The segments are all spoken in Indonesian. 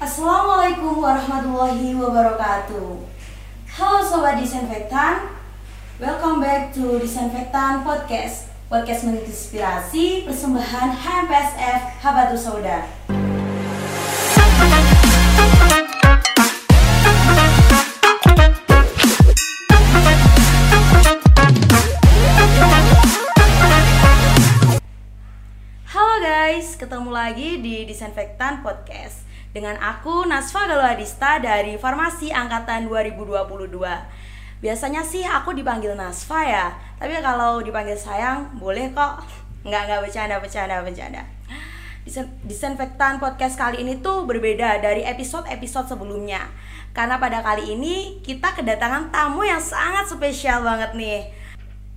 Assalamualaikum warahmatullahi wabarakatuh. Halo sobat disinfektan, welcome back to Disinfektan Podcast. Podcast menginspirasi persembahan HMPSF Habatus Sauda. Halo guys, ketemu lagi di Disinfektan Podcast dengan aku Nasfa Galuadista dari Farmasi Angkatan 2022. Biasanya sih aku dipanggil Nasfa ya, tapi kalau dipanggil sayang boleh kok. Nggak nggak bercanda bercanda bercanda. Disinfektan podcast kali ini tuh berbeda dari episode-episode sebelumnya. Karena pada kali ini kita kedatangan tamu yang sangat spesial banget nih.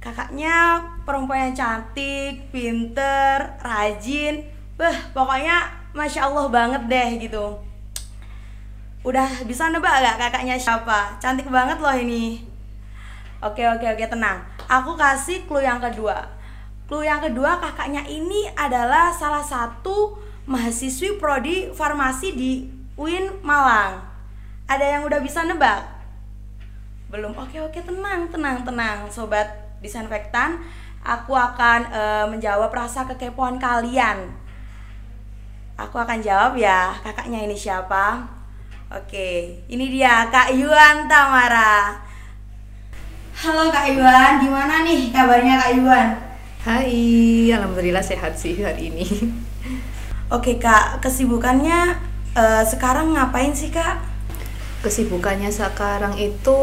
Kakaknya perempuan yang cantik, pinter, rajin. Beh, pokoknya masya Allah banget deh gitu. Udah bisa nebak gak kakaknya siapa? Cantik banget loh ini. Oke oke oke tenang. Aku kasih clue yang kedua. Clue yang kedua kakaknya ini adalah salah satu mahasiswi prodi farmasi di UIN Malang. Ada yang udah bisa nebak? Belum. Oke oke tenang tenang tenang sobat disinfektan. Aku akan eh, menjawab rasa kekepoan kalian. Aku akan jawab ya. Kakaknya ini siapa? Oke, ini dia Kak Yuan Tamara. Halo Kak Yuan, gimana nih kabarnya Kak Yuan? Hai, alhamdulillah sehat sih hari ini. Oke Kak, kesibukannya eh, sekarang ngapain sih Kak? Kesibukannya sekarang itu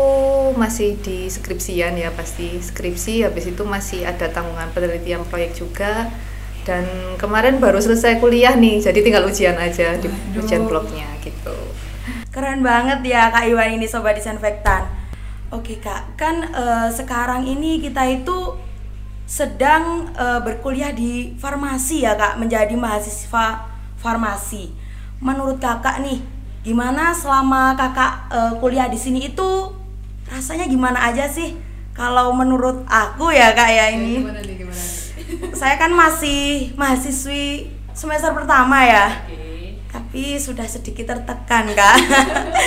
masih di skripsian ya pasti skripsi habis itu masih ada tanggungan penelitian proyek juga dan kemarin baru selesai kuliah nih jadi tinggal ujian aja di Waduh. ujian blognya gitu. Keren banget ya Kak Iwan ini sobat disinfektan. Oke Kak, kan eh, sekarang ini kita itu sedang eh, berkuliah di farmasi ya Kak, menjadi mahasiswa farmasi. Menurut Kakak nih, gimana selama Kakak eh, kuliah di sini itu rasanya gimana aja sih? Kalau menurut aku ya Kak ya ini. nih gimana? Saya kan masih mahasiswi semester pertama ya tapi sudah sedikit tertekan kak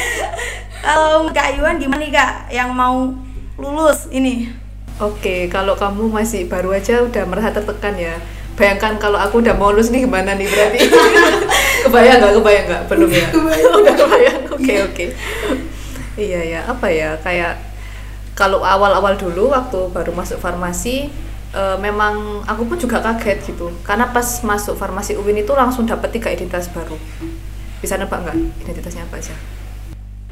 kalau kak Iwan gimana nih kak yang mau lulus ini Oke, kalau kamu masih baru aja udah merasa tertekan ya. Bayangkan kalau aku udah mau lulus nih gimana nih berarti? kebayang nggak? Kebayang nggak? Belum ya? udah kebayang. Oke oke. Iya ya, apa ya? Kayak kalau awal-awal dulu waktu baru masuk farmasi, eh, memang aku pun juga kaget gitu. Karena pas masuk farmasi UIN itu langsung dapet tiga identitas baru. Bisa nebak nggak identitasnya apa aja?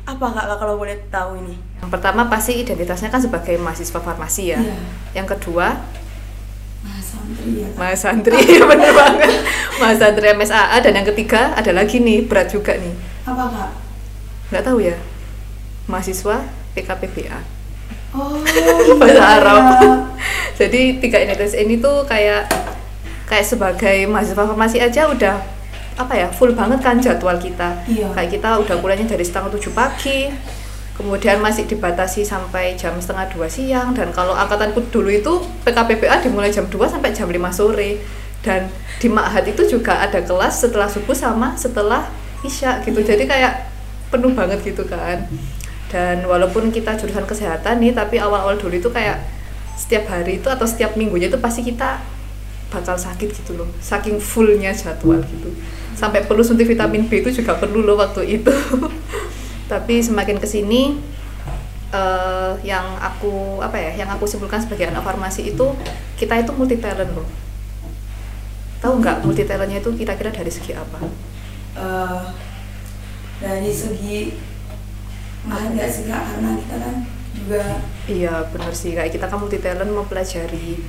apa kak kalau boleh tahu ini Yang pertama pasti identitasnya kan sebagai mahasiswa farmasi ya. Iya. Yang kedua Mas Santri ya Mas Santri, bener banget. Mas Santri MSAA dan yang ketiga ada lagi nih berat juga nih. apa kak Nggak tahu ya? Mahasiswa PKPBA. oh Bahasa iya. Arab. Jadi tiga identitas ini tuh kayak kayak sebagai mahasiswa farmasi aja udah apa ya full banget kan jadwal kita. Iya. Kayak kita udah kuliahnya dari setengah tujuh pagi, kemudian masih dibatasi sampai jam setengah dua siang dan kalau angkatanku dulu itu PKPBA dimulai jam 2 sampai jam 5 sore dan di Ma'had itu juga ada kelas setelah subuh sama setelah isya gitu jadi kayak penuh banget gitu kan dan walaupun kita jurusan kesehatan nih tapi awal-awal dulu itu kayak setiap hari itu atau setiap minggunya itu pasti kita bakal sakit gitu loh. Saking fullnya jadwal gitu. Sampai perlu suntik vitamin B itu juga perlu loh waktu itu. Tapi semakin ke sini eh yang aku apa ya yang aku simpulkan sebagai anak farmasi itu kita itu multi talent loh. Tahu nggak multi talentnya itu kira-kira dari segi apa? Eh, dari segi nggak sih kak karena kita kan juga. Iya benar sih. Kayak kita kan multi talent mempelajari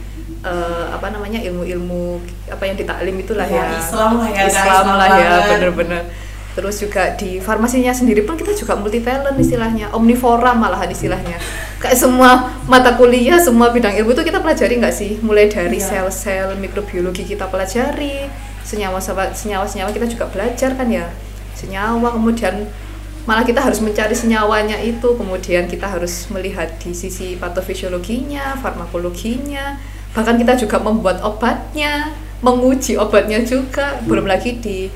eh, apa namanya ilmu-ilmu apa yang ditaklim itulah Ya, ya, Islam lah ya, Islam Islam lah ya bener-bener. Terus juga di farmasinya sendiri pun kita juga multi talent istilahnya. Omnivora malahan istilahnya. Kayak semua mata kuliah semua bidang ilmu itu kita pelajari nggak sih? Mulai dari Iya. sel-sel mikrobiologi kita pelajari senyawa senyawa senyawa kita juga belajar kan ya. Senyawa kemudian malah kita harus mencari senyawanya itu. Kemudian kita harus melihat di sisi patofisiologinya farmakologinya. Bahkan kita juga membuat obatnya menguji obatnya juga. Belum lagi di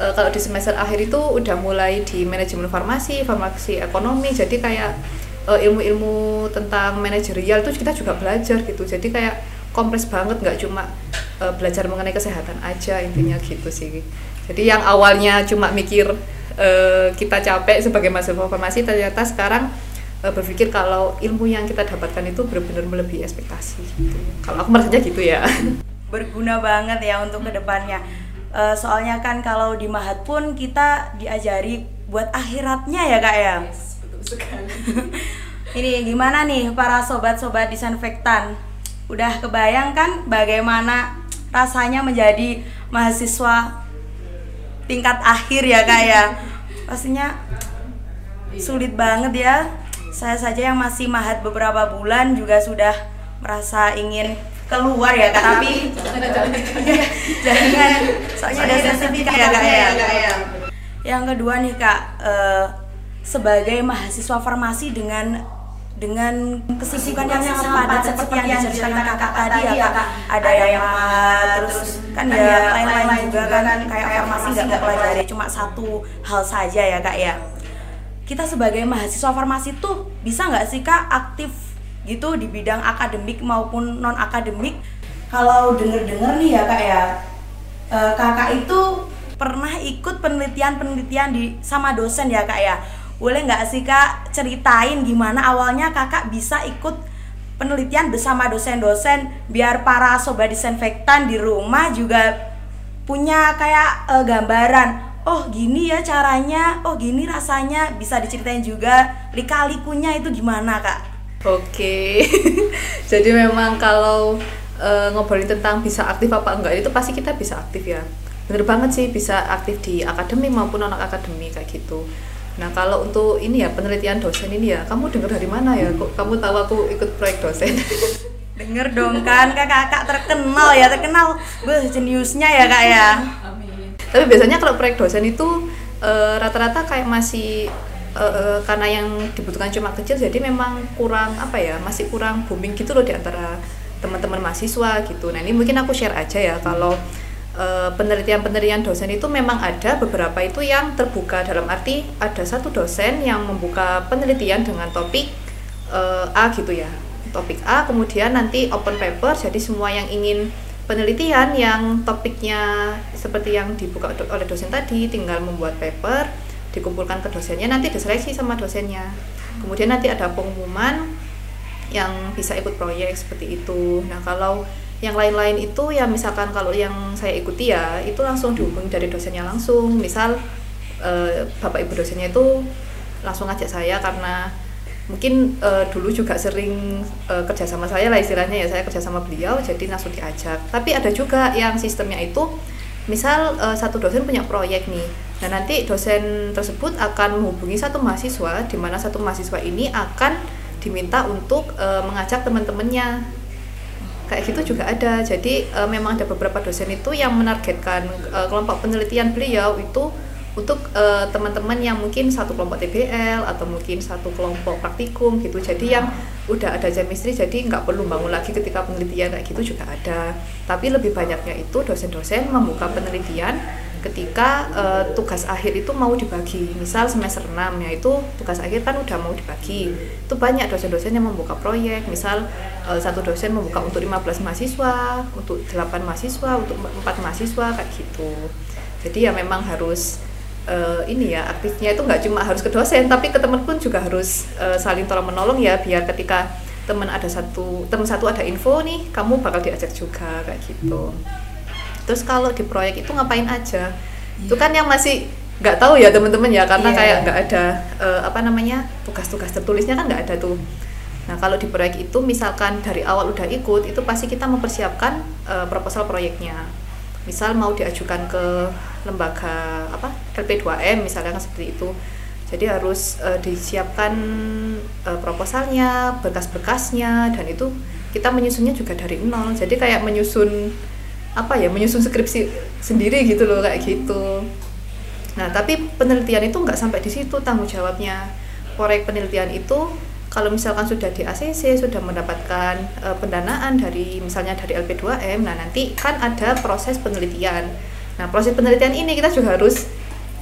uh, kalau di semester akhir itu udah mulai di manajemen farmasi, farmasi ekonomi, jadi kayak uh, ilmu-ilmu tentang manajerial itu kita juga belajar gitu. Jadi kayak kompleks banget, nggak cuma uh, belajar mengenai kesehatan aja intinya gitu sih. Jadi yang awalnya cuma mikir uh, kita capek sebagai mahasiswa farmasi, ternyata sekarang uh, berpikir kalau ilmu yang kita dapatkan itu benar-benar melebihi ekspektasi gitu. Kalau aku merasanya gitu ya. Berguna banget ya untuk ke depannya uh, soalnya kan kalau di Mahat pun kita diajari buat akhiratnya ya kak ya yes, betul sekali ini gimana nih para sobat-sobat disinfektan udah kebayang kan bagaimana rasanya menjadi mahasiswa tingkat akhir ya kak ya. Pastinya sulit banget ya. Saya saja yang masih mahat beberapa bulan juga sudah merasa ingin keluar ya kak. Tapi jangan. Soalnya ada sertifikat ya kak ya. yang kedua nih kak uh, sebagai mahasiswa farmasi dengan dengan kesibukan yang sangat padat seperti yang diceritakan kakak tadi ya kak. Ada yang mahat terus kan ya lain-lain juga kan kayak farmasi nggak mempelajari cuma satu hal saja ya kak ya. Kita sebagai mahasiswa farmasi tuh bisa nggak sih kak aktif gitu di bidang akademik maupun non akademik kalau denger-denger nih ya kak ya e, kakak itu pernah ikut penelitian-penelitian di sama dosen ya kak ya boleh nggak sih kak ceritain gimana awalnya kakak bisa ikut penelitian bersama dosen-dosen biar para sobat disinfektan di rumah juga punya kayak e, gambaran oh gini ya caranya oh gini rasanya bisa diceritain juga lika-likunya itu gimana kak Oke, jadi memang kalau uh, ngobrolin tentang bisa aktif apa enggak itu pasti kita bisa aktif ya. Bener banget sih bisa aktif di akademi maupun non akademi kayak gitu. Nah kalau untuk ini ya penelitian dosen ini ya, kamu dengar dari mana ya? Kok kamu tahu aku ikut proyek dosen? Dengar dong kan, kakak-kakak terkenal ya, terkenal, beh jeniusnya ya kak ya. Amin. Tapi biasanya kalau proyek dosen itu eh, rata-rata uh, kayak masih uh, karena yang dibutuhkan cuma kecil jadi memang kurang apa ya masih kurang booming gitu loh di antara teman-teman mahasiswa gitu nah ini mungkin aku share aja ya kalau penelitian-penelitian dosen itu memang ada beberapa itu yang terbuka. Dalam arti ada satu dosen yang membuka penelitian dengan topik uh, A gitu ya. Topik A kemudian nanti open paper jadi semua yang ingin penelitian yang topiknya seperti yang dibuka oleh dosen tadi tinggal membuat paper dikumpulkan ke dosennya nanti diseleksi sama dosennya. Kemudian nanti ada pengumuman yang bisa ikut proyek seperti itu. Nah kalau yang lain-lain itu ya misalkan kalau yang saya ikuti ya itu langsung dihubungi dari dosennya langsung. Misal eh, bapak ibu dosennya itu langsung ngajak saya karena mungkin uh, dulu juga sering uh, kerja sama saya lah istilahnya ya saya kerja sama beliau jadi langsung diajak. Tapi ada juga yang sistemnya itu misal uh, satu dosen punya proyek nih nah nanti dosen tersebut akan menghubungi satu mahasiswa di mana satu mahasiswa ini akan diminta untuk uh, mengajak teman-temannya kayak gitu juga ada. Jadi uh, memang ada beberapa dosen itu yang menargetkan uh, kelompok penelitian beliau itu untuk uh, teman-teman yang mungkin satu kelompok TBL atau mungkin satu kelompok praktikum gitu. Jadi yang udah ada chemistry jadi nggak perlu bangun lagi ketika penelitian kayak gitu juga ada. Tapi lebih banyaknya itu dosen-dosen membuka penelitian ketika uh, tugas akhir itu mau dibagi. Misal semester 6 ya itu tugas akhir kan udah mau dibagi. Itu banyak dosen-dosen yang membuka proyek. Misal uh, satu dosen membuka untuk 15 mahasiswa untuk 8 mahasiswa untuk 4 mahasiswa kayak gitu. Jadi ya memang harus uh, ini ya aktifnya itu nggak cuma harus ke dosen tapi ke teman pun juga harus uh, saling tolong menolong ya biar ketika teman ada satu teman satu ada info nih kamu bakal diajak juga kayak gitu terus kalau di proyek itu ngapain aja? Yeah. itu kan yang masih nggak tahu ya teman-teman ya karena yeah. kayak nggak ada uh, apa namanya tugas-tugas tertulisnya kan nggak ada tuh. Nah kalau di proyek itu misalkan dari awal udah ikut itu pasti kita mempersiapkan uh, proposal proyeknya. Misal mau diajukan ke lembaga apa LP2M misalnya kan seperti itu. Jadi harus uh, disiapkan uh, proposalnya berkas-berkasnya dan itu kita menyusunnya juga dari nol. Jadi kayak menyusun apa ya menyusun skripsi sendiri gitu loh kayak gitu. Nah tapi penelitian itu nggak sampai di situ tanggung jawabnya. Proyek penelitian itu kalau misalkan sudah di ACC sudah mendapatkan e, pendanaan dari misalnya dari LP2M nah nanti kan ada proses penelitian. Nah proses penelitian ini kita juga harus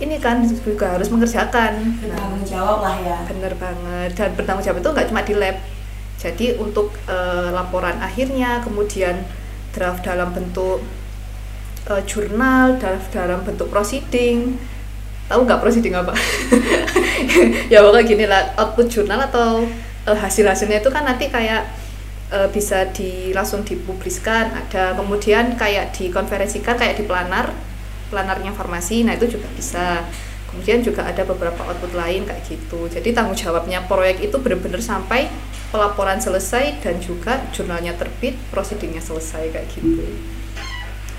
ini kan juga harus mengerjakan. Nah, bertanggung jawab lah ya. Bener banget. Dan bertanggung jawab itu nggak cuma di lab. Jadi untuk eh, laporan akhirnya kemudian draft dalam bentuk eh, jurnal draft dalam bentuk proceeding. Tahu nggak proceeding apa? Ya pokoknya gini lah output jurnal atau eh, hasil hasilnya itu kan nanti kayak eh, bisa di langsung dipubliskan ada. Kemudian kayak dikonferensikan kayak di planar planarnya farmasi nah itu juga bisa. Kemudian juga ada beberapa output lain kayak gitu. Jadi tanggung jawabnya proyek itu benar-benar sampai pelaporan selesai dan juga jurnalnya terbit prosedurnya selesai kayak gitu.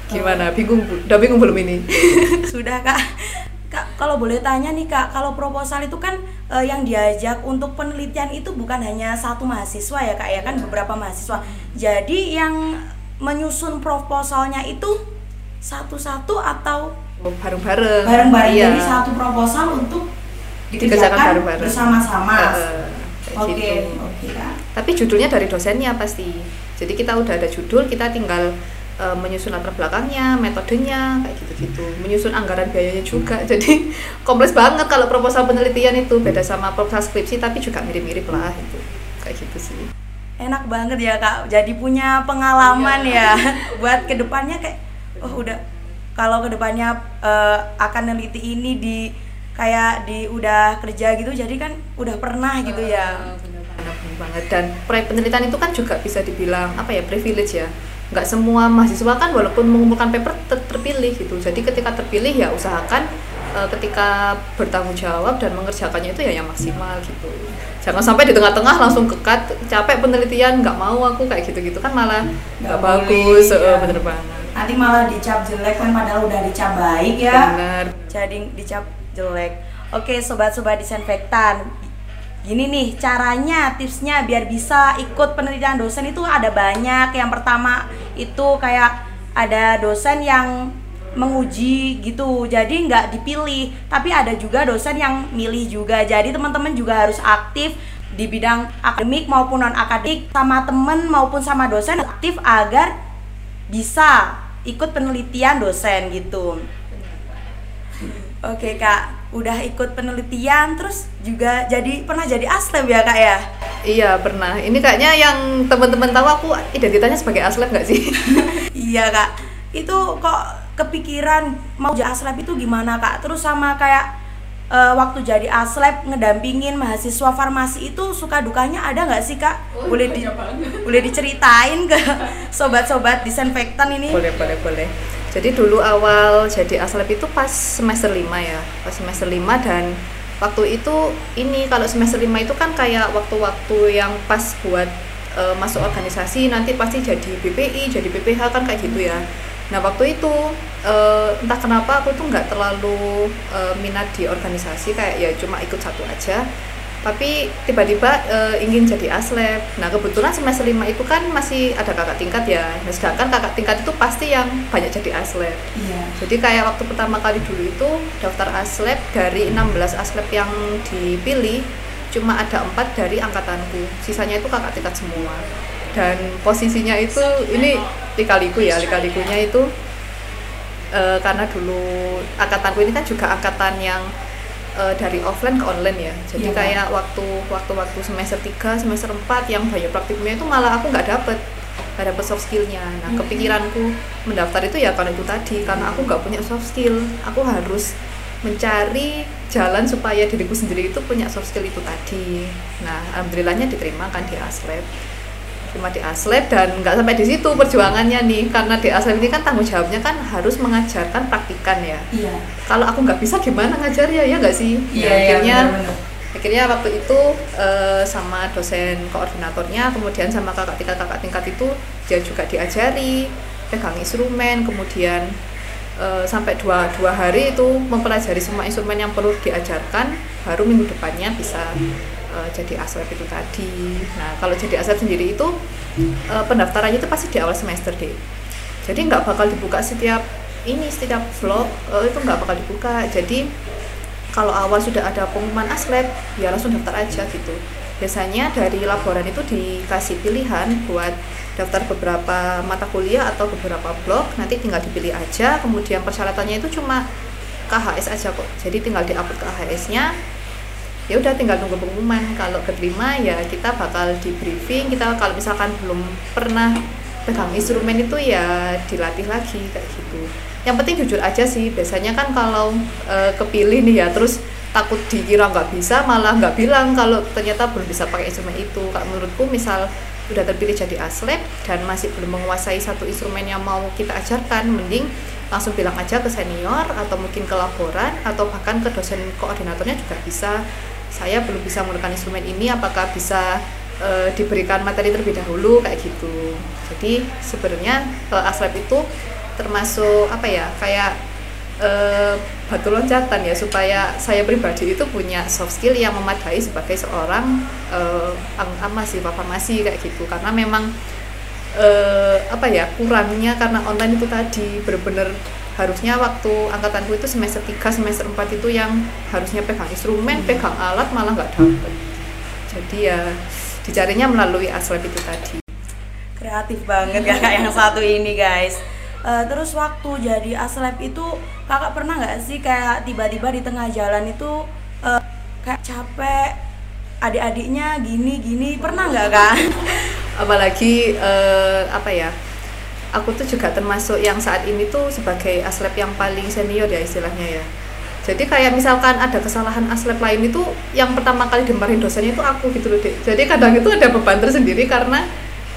Gimana? Bingung Bu? udah bingung belum ini? Sudah kak. Kak kalau boleh tanya nih kak kalau proposal itu kan eh, yang diajak untuk penelitian itu bukan hanya satu mahasiswa ya kak ya kan? Beberapa mahasiswa. Jadi yang menyusun proposalnya itu satu-satu atau Oh, bareng-bareng. Bareng-bareng. Iya. jadi satu proposal untuk Dikerjakan bareng-bareng. bersama-sama. Eh, kayak oke gitu. oke. Kak tapi judulnya dari dosennya pasti. Jadi kita udah ada judul kita tinggal eh, menyusun latar belakangnya metodenya kayak gitu-gitu. Menyusun anggaran biayanya juga. Jadi kompleks banget kalau proposal penelitian itu. Beda sama proposal skripsi tapi juga mirip-mirip lah itu kayak gitu sih. Enak banget ya kak. Jadi punya pengalaman ya. Buat ke depannya kayak oh udah. Kalau ke depannya eh, akan neliti ini di kayak di udah kerja gitu jadi kan udah pernah gitu ya. Bener banget, bener banget. Dan proyek penelitian itu kan juga bisa dibilang apa ya privilege ya. Nggak semua mahasiswa kan walaupun mengumpulkan paper ter- terpilih gitu. Jadi ketika terpilih ya usahakan eh, ketika bertanggung jawab dan mengerjakannya itu ya yang maksimal gitu. Jangan sampai di tengah-tengah langsung kekat capek penelitian nggak mau aku kayak gitu-gitu kan malah Nggak bagus. Ya. bener banget. Nanti malah dicap jelek kan padahal udah dicap baik ya. Bener. Jadi dicap jelek. Oke sobat-sobat disinfektan. Gini nih caranya tipsnya biar bisa ikut penelitian dosen itu ada banyak. Yang pertama itu kayak ada dosen yang menguji gitu. Jadi nggak dipilih. Tapi ada juga dosen yang milih juga. Jadi teman-teman juga harus aktif di bidang akademik maupun non akademik sama temen maupun sama dosen aktif agar bisa ikut penelitian dosen gitu Oke kak, udah ikut penelitian terus juga jadi pernah jadi aslep ya kak ya? iya pernah ini kayaknya yang teman-teman tahu aku identitasnya sebagai aslep nggak sih iya kak, itu kok kepikiran mau jadi aslep itu gimana kak? Terus sama kayak eh, waktu jadi aslep ngedampingin mahasiswa farmasi itu suka dukanya ada nggak sih kak? boleh di, boleh diceritain ke sobat-sobat disinfektan ini? boleh boleh boleh jadi dulu awal jadi aslep itu pas semester 5 ya pas semester 5 dan waktu itu ini kalau semester 5 itu kan kayak waktu-waktu yang pas buat eh, masuk organisasi nanti pasti jadi BPI jadi BPH kan kayak gitu ya. Nah waktu itu eh, entah kenapa aku tuh nggak terlalu eh, minat di organisasi kayak ya cuma ikut satu aja tapi tiba-tiba eh, ingin jadi aslep. Nah kebetulan semester 5 itu kan masih ada kakak tingkat ya. Nah, sedangkan kakak tingkat itu pasti yang banyak jadi aslep. Iya. Jadi kayak waktu pertama kali dulu itu daftar aslep dari 16 aslep yang dipilih cuma ada empat dari angkatanku. Sisanya itu kakak tingkat semua. Dan posisinya itu ini likaliku ya, likalikunya itu eh, karena dulu angkatanku ini kan juga angkatan yang eh, dari offline ke online ya. Jadi Kak. kayak waktu waktu-waktu semester 3, semester 4 yang banyak praktikumnya itu malah aku nggak dapet nggak dapet soft skillnya. Nah Hmm. kepikiranku mendaftar itu ya karena itu tadi karena aku nggak punya soft skill. Aku harus mencari jalan supaya diriku sendiri itu punya soft skill itu tadi. Nah alhamdulillahnya diterima kan di aslep cuma di aslep dan nggak sampai di situ perjuangannya nih karena di aslep ini kan tanggung jawabnya kan harus mengajarkan praktikan ya Iya. kalau aku nggak bisa gimana ngajarnya ya nggak sih Iya, Nah, iya, akhirnya benar-benar. akhirnya waktu itu eh, sama dosen koordinatornya kemudian sama kakak tingkat kakak tingkat itu dia juga diajari pegang instrumen kemudian eh, sampai dua, dua hari itu mempelajari semua instrumen yang perlu diajarkan baru minggu depannya bisa eh, jadi aslep itu tadi. Nah kalau jadi aslep sendiri itu eh, pendaftarannya itu pasti di awal semester deh jadi nggak bakal dibuka setiap ini setiap vlog eh, itu nggak bakal dibuka. Jadi kalau awal sudah ada pengumuman aslep ya langsung daftar aja gitu. Biasanya dari laporan itu dikasih pilihan buat daftar beberapa mata kuliah atau beberapa blok nanti tinggal dipilih aja. Kemudian persyaratannya itu cuma KHS aja kok. Jadi tinggal diupload ke KHS-nya ya udah tinggal nunggu pengumuman. Kalau keterima ya kita bakal di briefing. Kita kalau misalkan belum pernah pegang instrumen itu ya dilatih lagi kayak gitu. Yang penting jujur aja sih. Biasanya kan kalau e, kepilih nih ya terus takut dikira nggak bisa malah nggak bilang kalau ternyata belum bisa pakai instrumen itu. Kak menurutku misal udah terpilih jadi aslep dan masih belum menguasai satu instrumen yang mau kita ajarkan mending langsung bilang aja ke senior atau mungkin ke laporan atau bahkan ke dosen koordinatornya juga bisa saya belum bisa menggunakan instrumen ini apakah bisa e, diberikan materi terlebih dahulu kayak gitu. Jadi sebenarnya e, aslep itu termasuk apa ya kayak e, batu loncatan ya supaya saya pribadi itu punya soft skill yang memadai sebagai seorang e, mahasiswa farmasi kayak gitu. Karena memang uh, apa ya kurangnya karena online itu tadi benar-benar harusnya waktu angkatanku itu semester 3 semester 4 itu yang harusnya pegang instrumen pegang alat malah nggak dapet. Jadi ya dicarinya melalui aslab itu tadi. Kreatif banget kakak yang satu ini guys. Uh, terus waktu jadi aslab itu kakak pernah nggak sih kayak tiba-tiba di tengah jalan itu uh, kayak capek adik-adiknya gini gini pernah nggak kak? Apalagi uh, apa ya aku tuh juga termasuk yang saat ini tuh sebagai aslep yang paling senior ya istilahnya ya. Jadi kayak misalkan ada kesalahan aslep lain itu yang pertama kali dimarahin dosennya itu aku gitu loh dek jadi kadang itu ada beban tersendiri karena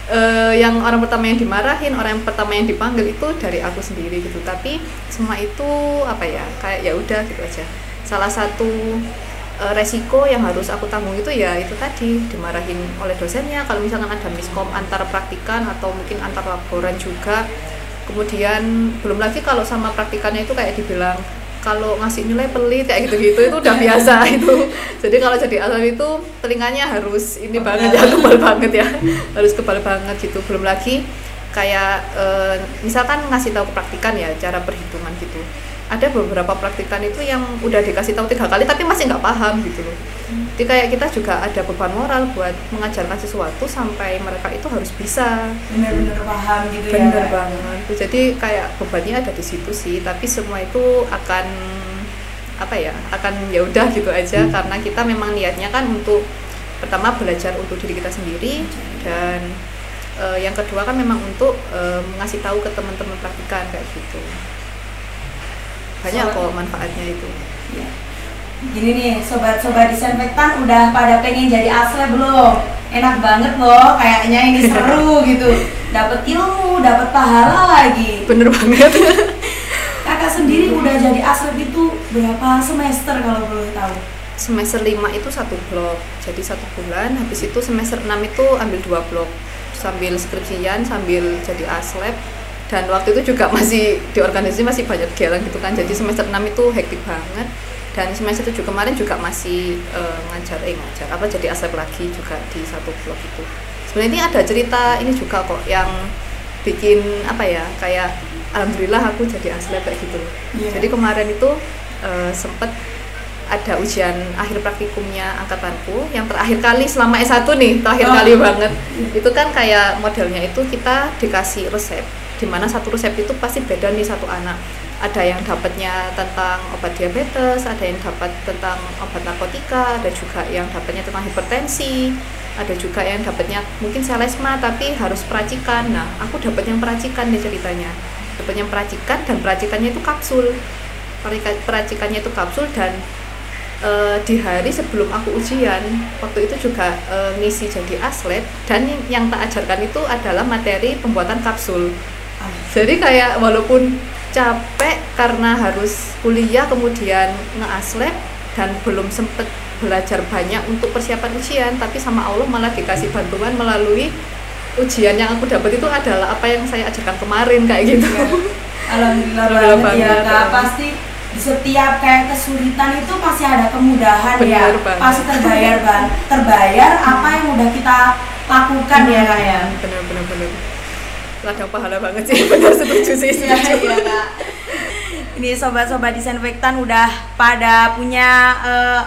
uh, yang orang pertama yang dimarahin orang yang pertama yang dipanggil itu dari aku sendiri gitu. Tapi semua itu apa ya kayak ya udah gitu aja. Salah satu uh, resiko yang harus aku tanggung itu ya itu tadi dimarahin oleh dosennya. Kalau misalkan ada miskom antara praktikan atau mungkin antar laporan juga kemudian belum lagi kalau sama praktikannya itu kayak dibilang kalau ngasih nilai pelit kayak gitu-gitu itu udah biasa itu. Jadi kalau jadi asal itu telinganya harus ini banget ya kebal banget ya. Harus kebal banget gitu. Belum lagi kayak e, misalkan ngasih tahu praktikan ya cara perhitungan gitu ada beberapa praktikan itu yang udah dikasih tahu tiga kali tapi masih nggak paham gitu loh. Jadi kayak kita juga ada beban moral buat mengajarkan sesuatu sampai mereka itu harus bisa. Benar-benar paham gitu bener ya. Benar banget. Jadi kayak bebannya ada di situ sih tapi semua itu akan apa ya akan ya udah gitu aja. Hmm. karena kita memang niatnya kan untuk pertama belajar untuk diri kita sendiri dan uh, yang kedua kan memang untuk uh, mengasih tahu ke teman-teman praktikan kayak gitu banyak kok manfaatnya itu. Ya. gini nih sobat-sobat disinfektan udah pada pengen jadi asle belum? Enak banget loh kayaknya ini seru gitu. Dapat ilmu dapat pahala lagi. Bener banget. Kakak sendiri udah jadi asle itu berapa semester kalau boleh tahu? Semester 5 itu satu blok. Jadi satu bulan habis itu semester 6 itu ambil dua blok. Sambil skripsian sambil jadi aslep dan waktu itu juga masih di organisasi masih banyak kegiatan gitu kan. Jadi semester 6 itu hektik banget. Dan semester 7 kemarin juga masih uh, ngajar eh ngajar apa jadi asep lagi juga di satu blog itu. Sebenarnya ini ada cerita ini juga kok yang bikin apa ya kayak alhamdulillah aku jadi asep kayak gitu. Yeah. jadi kemarin itu uh, sempet ada ujian akhir praktikumnya angkatanku. Yang terakhir kali selama S1 nih terakhir oh. kali banget. Itu kan kayak modelnya itu kita dikasih resep di mana satu resep itu pasti beda nih satu anak. Ada yang dapatnya tentang obat diabetes ada yang dapat tentang obat narkotika ada juga yang dapatnya tentang hipertensi ada juga yang dapatnya mungkin selesma tapi harus peracikan. Nah aku dapat yang peracikan nih ceritanya. Dapat yang peracikan dan peracikannya itu kapsul. Peracikannya itu kapsul dan e, di hari sebelum aku ujian waktu itu juga e, ngisi jadi aslet dan yang tak ajarkan itu adalah materi pembuatan kapsul jadi kayak walaupun capek karena harus kuliah kemudian ngeaslep dan belum sempet belajar banyak untuk persiapan ujian tapi sama Allah malah dikasih bantuan melalui ujian yang aku dapat itu adalah apa yang saya ajarkan kemarin kayak gitu ya. Alhamdulillah, Alhamdulillah banget ya kak pasti di setiap kayak kesulitan itu pasti ada kemudahan ya. Bener ya banget. pasti terbayar ban terbayar apa yang udah kita lakukan ya kak ya benar benar benar ladang pahala banget sih benar setuju sih iya, setuju. Iya, iya, ini sobat-sobat disinfektan udah pada punya uh,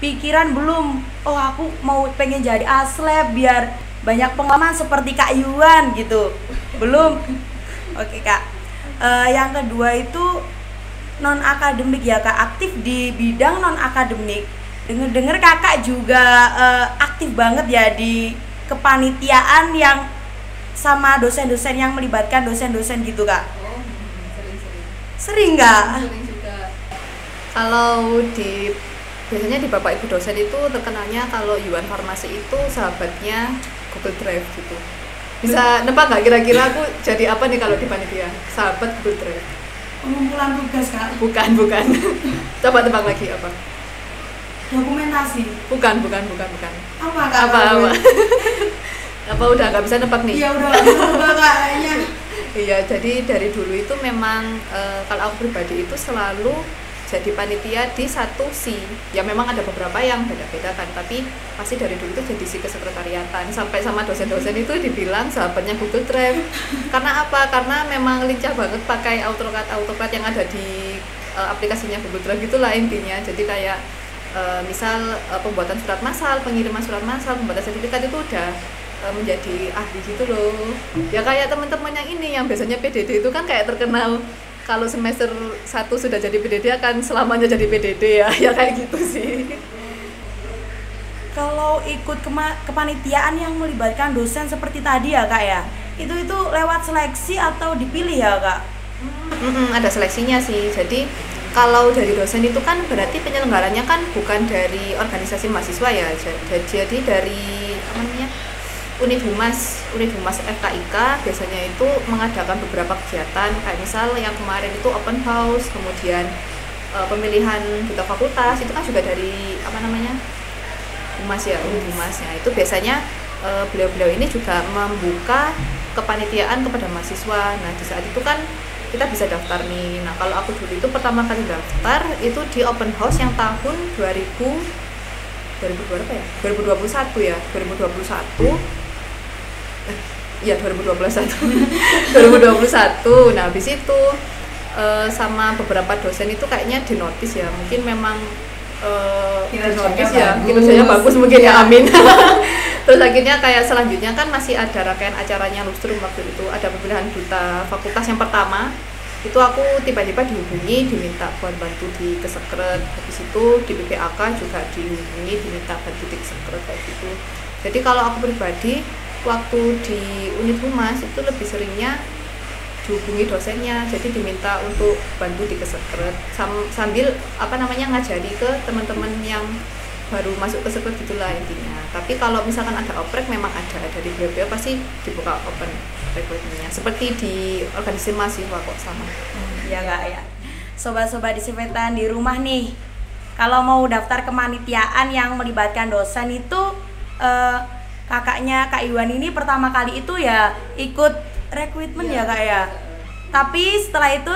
pikiran belum? Oh aku mau pengen jadi aslep biar banyak pengalaman seperti Kak Yuan gitu. Belum? Oke Kak. Uh, yang kedua itu non akademik ya kak. Aktif di bidang non akademik denger dengar kakak juga uh, aktif banget ya di kepanitiaan yang sama dosen-dosen yang melibatkan dosen-dosen gitu kak? Oh sering-sering. Sering nggak? Sering juga. Kalau di biasanya di bapak ibu dosen itu terkenalnya kalau Yuan Farmasi itu sahabatnya Google Drive gitu. Bisa nebak nggak kira-kira aku jadi apa nih kalau di panitia? Sahabat Google Drive. Pengumpulan tugas kak. Bukan bukan. Coba tebak lagi apa? Dokumentasi. Bukan bukan bukan bukan. Apa kak? Apa? Apa apa udah nggak bisa nebak nih? Iya udah nebak kayaknya iya. Jadi dari dulu itu memang e, kalau aku pribadi itu selalu jadi panitia di satu si. Ya memang ada beberapa yang beda-beda kan tapi pasti dari dulu itu jadi si kesekretariatan. Sampai sama dosen-dosen itu dibilang sahabatnya Google Drive. Karena apa? Karena memang lincah banget pakai AutoCAD AutoCAD yang ada di e, aplikasinya Google Drive itulah intinya. Jadi kayak e, misal e, pembuatan surat massal pengiriman surat massal pembuatan sertifikat itu udah menjadi ahli gitu loh. Ya kayak teman-teman yang ini yang biasanya PDD itu kan kayak terkenal kalau semester satu sudah jadi PDD akan selamanya jadi PDD ya ya kayak gitu sih. Kalau ikut kema kepanitiaan yang melibatkan dosen seperti tadi ya kak ya? Itu itu lewat seleksi atau dipilih ya kak? Mm -mm, ada seleksinya sih. Jadi kalau dari dosen itu kan berarti penyelenggaranya kan bukan dari organisasi mahasiswa ya. Jadi dari Unit Humas, Unit Humas FKIK biasanya itu mengadakan beberapa kegiatan kayak misal yang kemarin itu open house, kemudian e, pemilihan duta fakultas itu kan juga dari apa namanya Humas ya, Unit Humasnya itu biasanya e, beliau-beliau ini juga membuka kepanitiaan kepada mahasiswa. Nah di saat itu kan kita bisa daftar nih. Nah kalau aku dulu itu pertama kali daftar itu di open house yang tahun 2000 2000 berapa ya? 2021 ya, 2021 ya 2021 2021 nah habis itu uh, sama beberapa dosen itu kayaknya dinotis ya. Mungkin memang uh, dinotis ya. kinerjanya bagus mungkin ya, ya amin. Terus akhirnya kayak selanjutnya kan masih ada rangkaian acaranya lustrum waktu itu. Ada pemilihan duta fakultas yang pertama. Itu aku tiba-tiba dihubungi diminta buat bantu di kesekret habis itu di BPAK juga dihubungi diminta bantu di kesekret kayak gitu. Jadi kalau aku pribadi waktu di unit humas itu lebih seringnya dihubungi dosennya jadi diminta untuk bantu di kesekret sambil apa namanya ngajari ke teman-teman yang baru masuk ke sekret gitulah intinya. Tapi kalau misalkan ada oprek memang ada dari beliau pasti dibuka open recruitmentnya seperti di organisasi mahasiswa kok sama. Hmm, ya enggak ya. Sobat-sobat disinfektan di rumah nih kalau mau daftar kemanitiaan yang melibatkan dosen itu uh, kakaknya Kak Iwan ini pertama kali itu ya ikut rekrutmen ya, ya Kak ya. Tapi setelah itu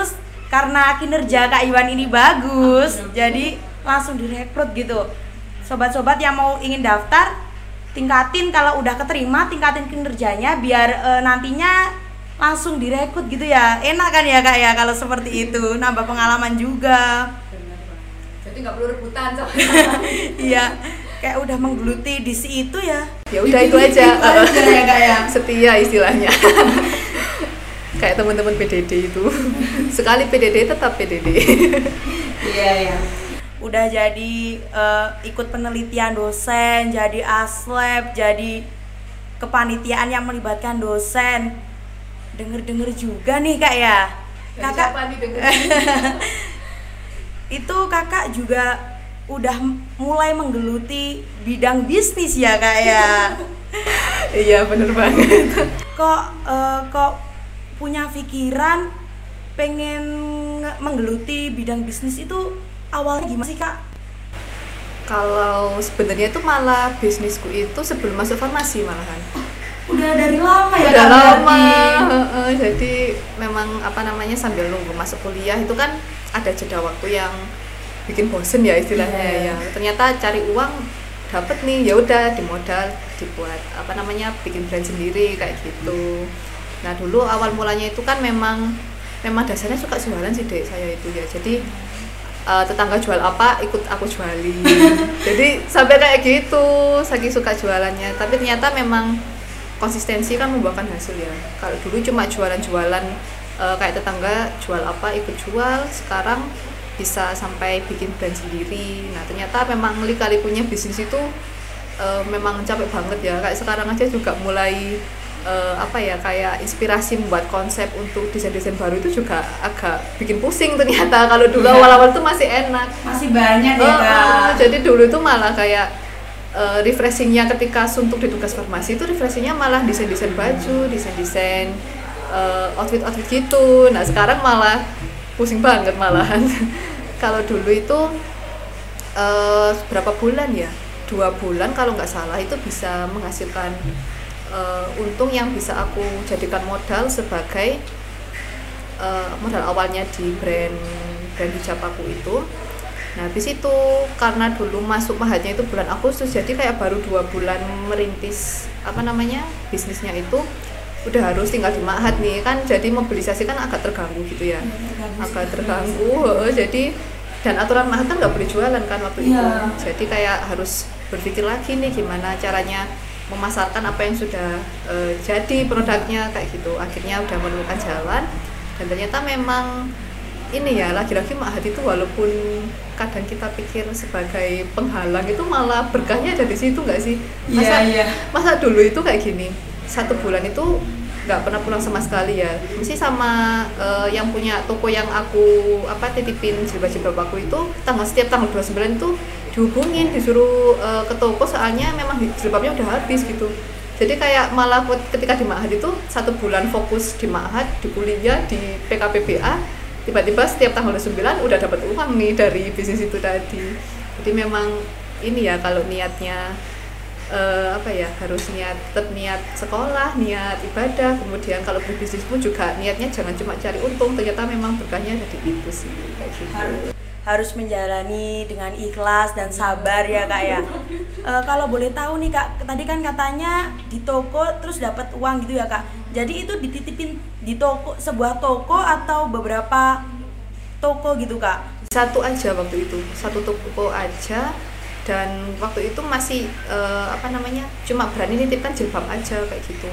karena kinerja Kak Iwan ini bagus, ah, jadi langsung direkrut gitu. Sobat-sobat yang mau ingin daftar, tingkatin kalau udah keterima, tingkatin kinerjanya biar e, nantinya langsung direkrut gitu ya. Enak kan ya Kak ya kalau seperti itu, nambah pengalaman juga. Jadi nggak perlu rebutan. Iya kayak udah menggeluti di si itu ya. Ya udah itu aja, itu aja ya ya. Setia istilahnya. Kayak teman-teman PDD itu. Sekali PDD tetap PDD iya ya. Udah jadi uh, ikut penelitian dosen jadi aslab jadi kepanitiaan yang melibatkan dosen. Denger-denger juga nih kak ya. Kakak itu kakak juga udah mulai menggeluti bidang bisnis ya kak ya? Iya bener banget. Kok uh, kok punya pikiran pengen menggeluti bidang bisnis itu awalnya gimana sih kak? Kalau sebenarnya itu malah bisnisku itu sebelum masuk farmasi malahan. Udah dari lama ya udah lama uh, jadi memang apa namanya sambil nunggu masuk kuliah itu kan ada jeda waktu yang bikin bosen ya istilahnya yeah. ya. Ternyata cari uang dapat nih ya udah dimodal dibuat apa namanya bikin brand sendiri kayak gitu. Nah dulu awal mulanya itu kan memang memang dasarnya suka jualan sih dek saya itu ya. Jadi uh, tetangga jual apa ikut aku jualin jadi sampai kayak gitu saking suka jualannya. Tapi ternyata memang konsistensi kan membuahkan hasil ya. Kalau dulu cuma jualan-jualan uh, kayak tetangga jual apa ikut jual. Sekarang bisa sampai bikin brand sendiri nah ternyata memang lika-likunya bisnis itu uh, memang capek banget ya kayak sekarang aja juga mulai uh, apa ya kayak inspirasi membuat konsep untuk desain-desain baru itu juga agak bikin pusing ternyata kalau dulu Iya. awal-awal tuh masih enak Masih banyak ya Oh, kak. oh, jadi dulu itu malah kayak uh, refreshingnya ketika suntuk di tugas farmasi itu refreshingnya malah desain-desain baju, desain-desain uh, outfit-outfit gitu. Nah sekarang malah pusing banget malahan. kalau dulu itu uh, berapa bulan ya? Dua bulan kalau nggak salah itu bisa menghasilkan uh, untung yang bisa aku jadikan modal sebagai uh, modal awalnya di brand brand hijab aku itu nah habis itu karena dulu masuk mahatnya itu bulan Agustus jadi kayak baru dua bulan merintis apa namanya bisnisnya itu udah harus tinggal di mahat nih. Kan jadi mobilisasi kan agak terganggu gitu ya. Agak terganggu jadi dan aturan mahat kan nggak boleh jualan kan waktu itu. Iya. jadi kayak harus berpikir lagi nih gimana caranya memasarkan apa yang sudah eh, jadi produknya kayak gitu. Akhirnya udah menemukan jalan dan ternyata memang ini ya lagi-lagi mahat itu walaupun kadang kita pikir sebagai penghalang itu malah berkahnya ada di situ nggak sih? Masa Iya, iya. masa dulu itu kayak gini satu bulan itu nggak pernah pulang sama sekali ya. Mesti sama eh, yang punya toko yang aku apa titipin jilbab-jilbab aku itu tanggal setiap tanggal 29 itu dihubungin disuruh eh, ke toko soalnya memang jilbabnya udah habis gitu. Jadi kayak malah ketika di Ma'had itu satu bulan fokus di Ma'had di kuliah di PKPBA tiba-tiba setiap tanggal 9 udah dapat uang nih dari bisnis itu tadi. Jadi memang ini ya kalau niatnya eh, apa ya harus niat tetap niat sekolah niat ibadah. Kemudian kalau berbisnis pun juga niatnya jangan cuma cari untung ternyata memang berkahnya ada di itu sih kayak gitu. Harus harus menjalani dengan ikhlas dan sabar ya kak ya. Eh, kalau boleh tahu nih kak tadi kan katanya di toko terus dapat uang gitu ya kak. Jadi itu dititipin di toko sebuah toko atau beberapa toko gitu kak? Satu aja waktu itu satu toko aja dan waktu itu masih eh, apa namanya cuma berani nitipkan jilbab aja kayak gitu.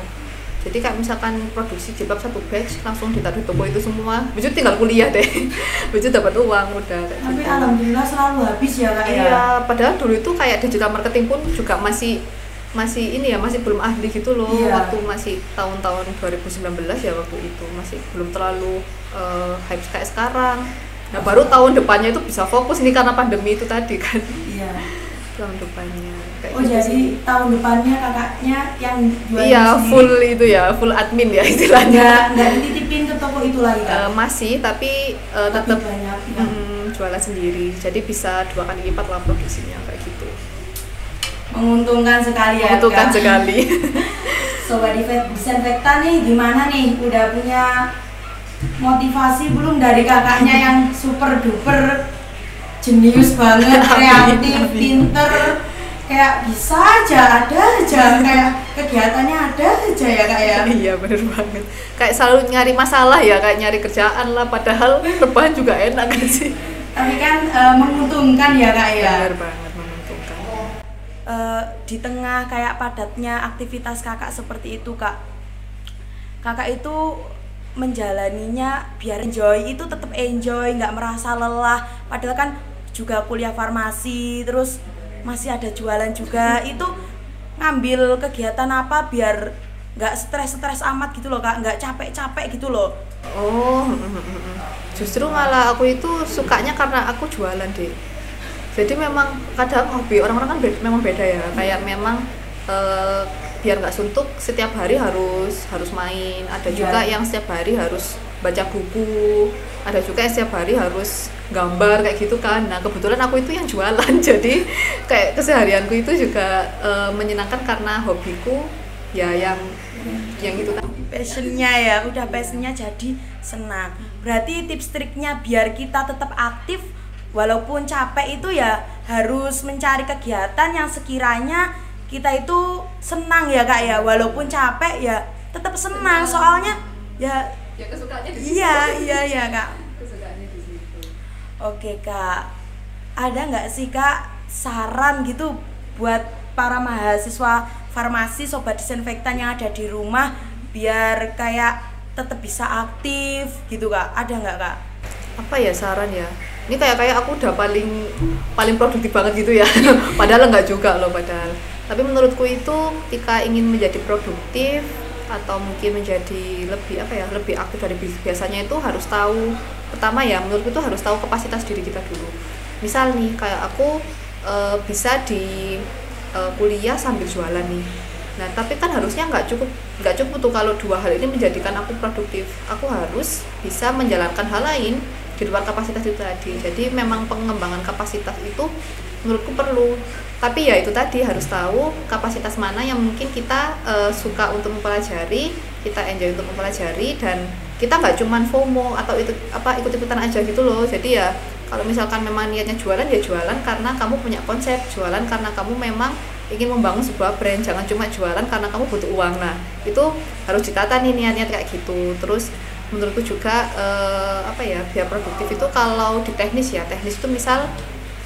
Jadi kayak misalkan produksi jilbab satu batch langsung ditaruh di toko itu semua. Buju tinggal kuliah deh. Buju dapat uang udah kayak tapi gitu. alhamdulillah selalu habis ya kak ya? Iya, padahal dulu itu kayak digital marketing pun juga masih masih ini ya masih belum ahli gitu loh. Iya. waktu masih tahun-tahun 2019 ya waktu itu. Masih belum terlalu eh, hype kayak sekarang. Nah baru tahun depannya itu bisa fokus nih karena pandemi itu tadi kan. Iya tahun depannya. Kayak oh gitu jadi sih. tahun depannya kakaknya yang jualan Iya sendiri full itu ya full admin ya istilahnya. nggak nggak dititipin ke toko itu lagi kak Eh, masih tapi eh, Tapi tetap banyak ya. mm, jualan sendiri jadi bisa dua kali lipat lah produksinya kayak gitu. menguntungkan sekali ya Menguntungkan Kak. sekali. Sobat disinfektan nih gimana nih udah punya motivasi belum dari kakaknya yang super duper jenius banget kreatif pinter kayak bisa aja ada aja kayak kegiatannya ada aja ya kak ya Iya bener banget. Kayak selalu nyari masalah ya, kayak nyari kerjaan lah. Padahal rebahan juga enak kan sih. tapi kan eh, menguntungkan ya kak ya Bener banget menguntungkan. Eh, di tengah kayak padatnya aktivitas kakak seperti itu kak kakak itu menjalaninya biar enjoy itu tetap enjoy nggak merasa lelah padahal kan juga kuliah farmasi terus masih ada jualan juga itu ngambil kegiatan apa biar nggak stres-stres amat gitu loh kak nggak capek-capek gitu loh Oh, mm, mm, mm, justru malah aku itu sukanya karena aku jualan deh. Jadi memang kadang hobi orang-orang kan beda, memang beda ya. Kayak memang eh, biar nggak suntuk setiap hari harus harus main. Ada Iya. juga yang setiap hari harus baca buku. Ada juga yang setiap hari harus gambar kayak gitu kan. Nah kebetulan aku itu yang jualan. Jadi kayak keseharianku itu juga eh, menyenangkan karena hobiku ya yang yang itu tadi. passionnya ya udah passionnya jadi senang berarti tips triknya biar kita tetap aktif walaupun capek itu ya harus mencari kegiatan yang sekiranya kita itu senang ya kak ya. Walaupun capek ya tetap senang. Soalnya ya Ya kesukaannya di iya iya iya kak. Kesukaannya di situ. Oke kak, ada nggak sih kak saran gitu buat para mahasiswa farmasi sobat disinfektan yang ada di rumah biar kayak tetap bisa aktif gitu kak? Ada nggak kak? apa ya saran ya? Ini kayak kayak aku udah paling paling produktif banget gitu ya. Padahal enggak juga loh padahal tapi menurutku itu ketika ingin menjadi produktif atau mungkin menjadi lebih apa ya lebih aktif dari biasanya itu harus tahu pertama ya menurutku itu harus tahu kapasitas diri kita dulu. Misal nih kayak aku e, bisa di e, kuliah sambil jualan nih. Nah tapi kan harusnya nggak cukup nggak cukup tuh kalau dua hal ini menjadikan aku produktif. Aku harus bisa menjalankan hal lain di luar kapasitas itu tadi. Jadi memang pengembangan kapasitas itu menurutku perlu tapi ya itu tadi harus tahu kapasitas mana yang mungkin kita uh, suka untuk mempelajari kita enjoy untuk mempelajari dan kita nggak cuman FOMO atau itu apa ikut-ikutan aja gitu loh. Jadi ya kalau misalkan memang niatnya jualan ya jualan karena kamu punya konsep jualan karena kamu memang ingin membangun sebuah brand. Jangan cuma jualan karena kamu butuh uang. Nah itu harus ditata nih niatnya kayak gitu. Terus menurutku juga uh, apa ya biar produktif itu kalau di teknis ya teknis itu misal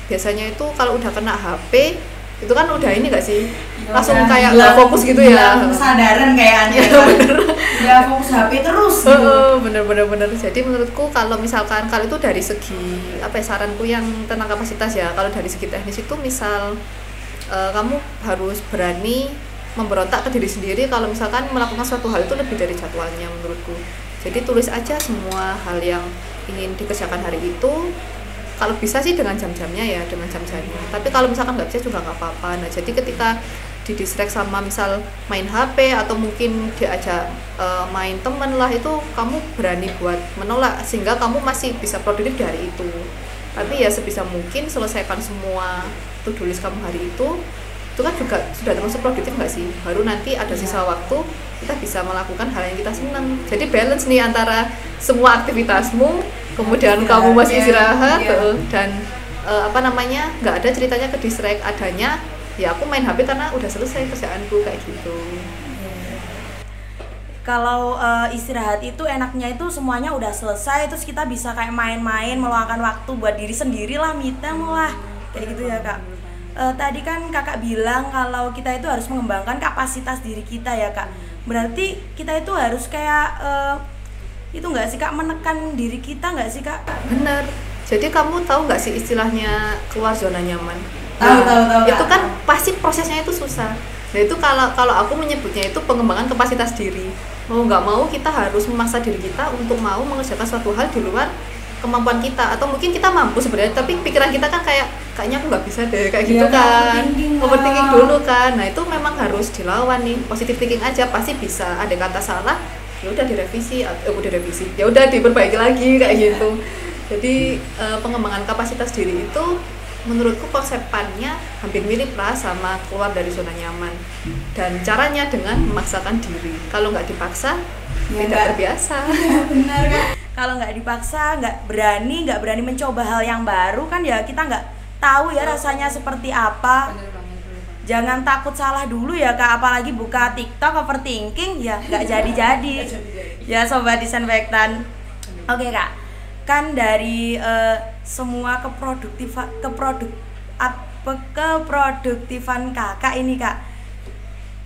biasanya itu kalau udah kena HP itu kan udah ini gak sih? Ya, langsung kayak gak fokus gitu ya? Kesadaran kayak ya, bener. udah fokus HP terus gitu. bener bener bener. Jadi menurutku kalau misalkan kalau itu dari segi apa ya saranku yang tentang kapasitas ya kalau dari segi teknis itu misal uh, kamu harus berani memberontak ke diri sendiri kalau misalkan melakukan suatu hal itu lebih dari jadwalnya menurutku. Jadi tulis aja semua hal yang ingin dikerjakan hari itu kalau bisa sih dengan jam-jamnya ya dengan jam-jamnya. Tapi kalau misalkan nggak bisa juga nggak apa-apa. Nah jadi ketika di distract sama misal main HP atau mungkin diajak uh, main temen lah itu kamu berani buat menolak sehingga kamu masih bisa produktif dari itu. Tapi ya sebisa mungkin selesaikan semua to-do list kamu hari itu itu kan juga sudah termasuk produktif nggak sih? Baru nanti ada sisa iya. waktu kita bisa melakukan hal yang kita senang. Jadi balance nih antara semua aktivitasmu kemudian kamu masih istirahat iya. dan uh, apa namanya nggak ada ceritanya ke distract adanya ya aku main HP karena udah selesai kerjaanku kayak gitu. Kalau uh, istirahat itu enaknya itu semuanya udah selesai terus kita bisa kayak main-main meluangkan waktu buat diri sendiri lah me lah kayak gitu ya kak. Uh, tadi kan kakak bilang kalau kita itu harus mengembangkan kapasitas diri kita ya kak. Berarti kita itu harus kayak uh, itu nggak sih kak? Menekan diri kita nggak sih kak? Benar. Jadi kamu tahu nggak sih istilahnya keluar zona nyaman? Tahu nah, tahu tahu itu kan pasti prosesnya itu susah. Nah itu kalau kalau aku menyebutnya itu pengembangan kapasitas diri. Mau nggak mau kita harus memaksa diri kita untuk mau mengerjakan suatu hal di luar kemampuan kita. Atau mungkin kita mampu sebenarnya tapi pikiran kita kan kayak kayaknya aku nggak bisa deh kayak gitu iya, kan. overthinking dulu kan. Nah itu memang harus dilawan nih. Positif thinking aja pasti bisa. Ada kata salah ya udah direvisi atau eh, udah direvisi. Ya udah diperbaiki lagi kayak gitu. Jadi uh, pengembangan kapasitas diri itu menurutku konsepannya hampir mirip lah sama keluar dari zona nyaman. Dan caranya dengan memaksakan diri. Kalau nggak dipaksa ya, tidak terbiasa. Ya, benar kan kalau nggak dipaksa nggak berani nggak berani mencoba hal yang baru kan ya kita nggak tahu ya rasanya seperti apa jangan takut salah dulu ya kak. Apalagi buka tiktok overthinking ya nggak jadi jadi ya sobat disinfektan oke kak. Kan dari uh, semua keproduktifan keproduk apa keproduktifan kakak ini kak.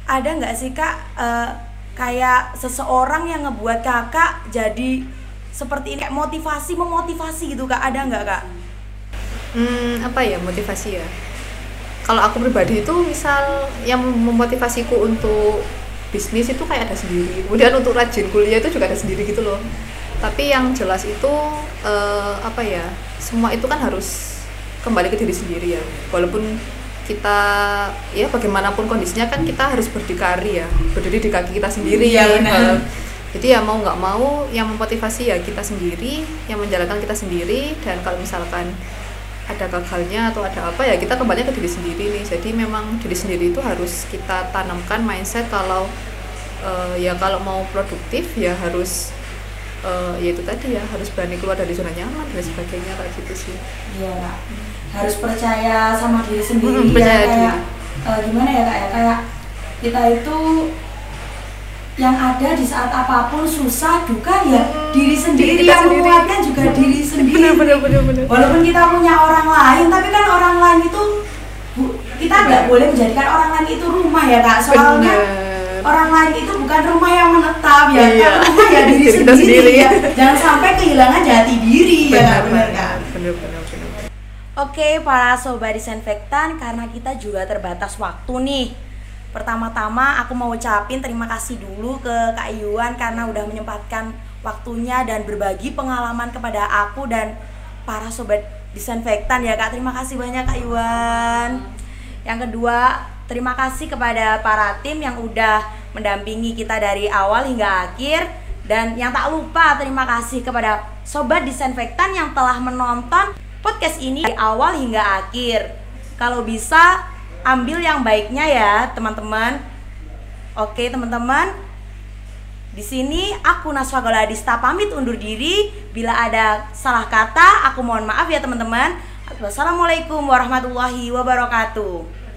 Ada nggak sih kak uh, kayak seseorang yang ngebuat kakak jadi seperti ini kayak motivasi memotivasi gitu kak? Ada nggak kak? Hmm apa ya motivasi ya? Kalau aku pribadi itu misal yang memotivasiku untuk bisnis itu kayak ada sendiri. Kemudian untuk rajin kuliah itu juga ada sendiri gitu loh. Tapi yang jelas itu uh, apa ya? Semua itu kan harus kembali ke diri sendiri ya. Walaupun kita ya bagaimanapun kondisinya kan kita harus berdikari ya berdiri di kaki kita sendiri ya jadi ya mau nggak mau yang memotivasi ya kita sendiri yang menjalankan kita sendiri dan kalau misalkan ada gagalnya atau ada apa ya kita kembali ke diri sendiri nih. Jadi memang diri sendiri itu harus kita tanamkan mindset kalau uh, ya kalau mau produktif ya harus uh, ya itu tadi ya harus berani keluar dari zona nyaman dan sebagainya kayak gitu sih. Iya harus percaya sama diri sendiri hmm, ya kayak uh, gimana ya kak ya? Kayak kita itu yang ada di saat apa pun susah duka ya hmm, diri sendiri. Yang sendiri. menguatkan juga hmm. diri sendiri. bener, bener, bener, walaupun kita punya orang lain tapi kan orang lain itu bu, kita nggak boleh menjadikan orang lain itu rumah ya kak. Soalnya bener. orang lain itu bukan rumah yang menetap ya. Iya. kan rumah ya diri, sendiri, sendiri. ya. Jangan sampai kehilangan jati diri bener, ya benar kan bener, bener Oke, para sobat disinfektan, karena kita juga terbatas waktu nih. Pertama-tama aku mau ucapin terima kasih dulu ke Kak Iwan karena udah menyempatkan waktunya dan berbagi pengalaman kepada aku dan para sobat disinfektan ya Kak. Terima kasih banyak Kak Iwan. Yang kedua, terima kasih kepada para tim yang udah mendampingi kita dari awal hingga akhir dan yang tak lupa terima kasih kepada sobat disinfektan yang telah menonton podcast ini dari awal hingga akhir. Kalau bisa ambil yang baiknya ya, teman-teman. Oke, teman-teman. Di sini aku Naswa Goladista pamit undur diri. Bila ada salah kata, aku mohon maaf ya teman-teman. Wassalamualaikum warahmatullahi wabarakatuh.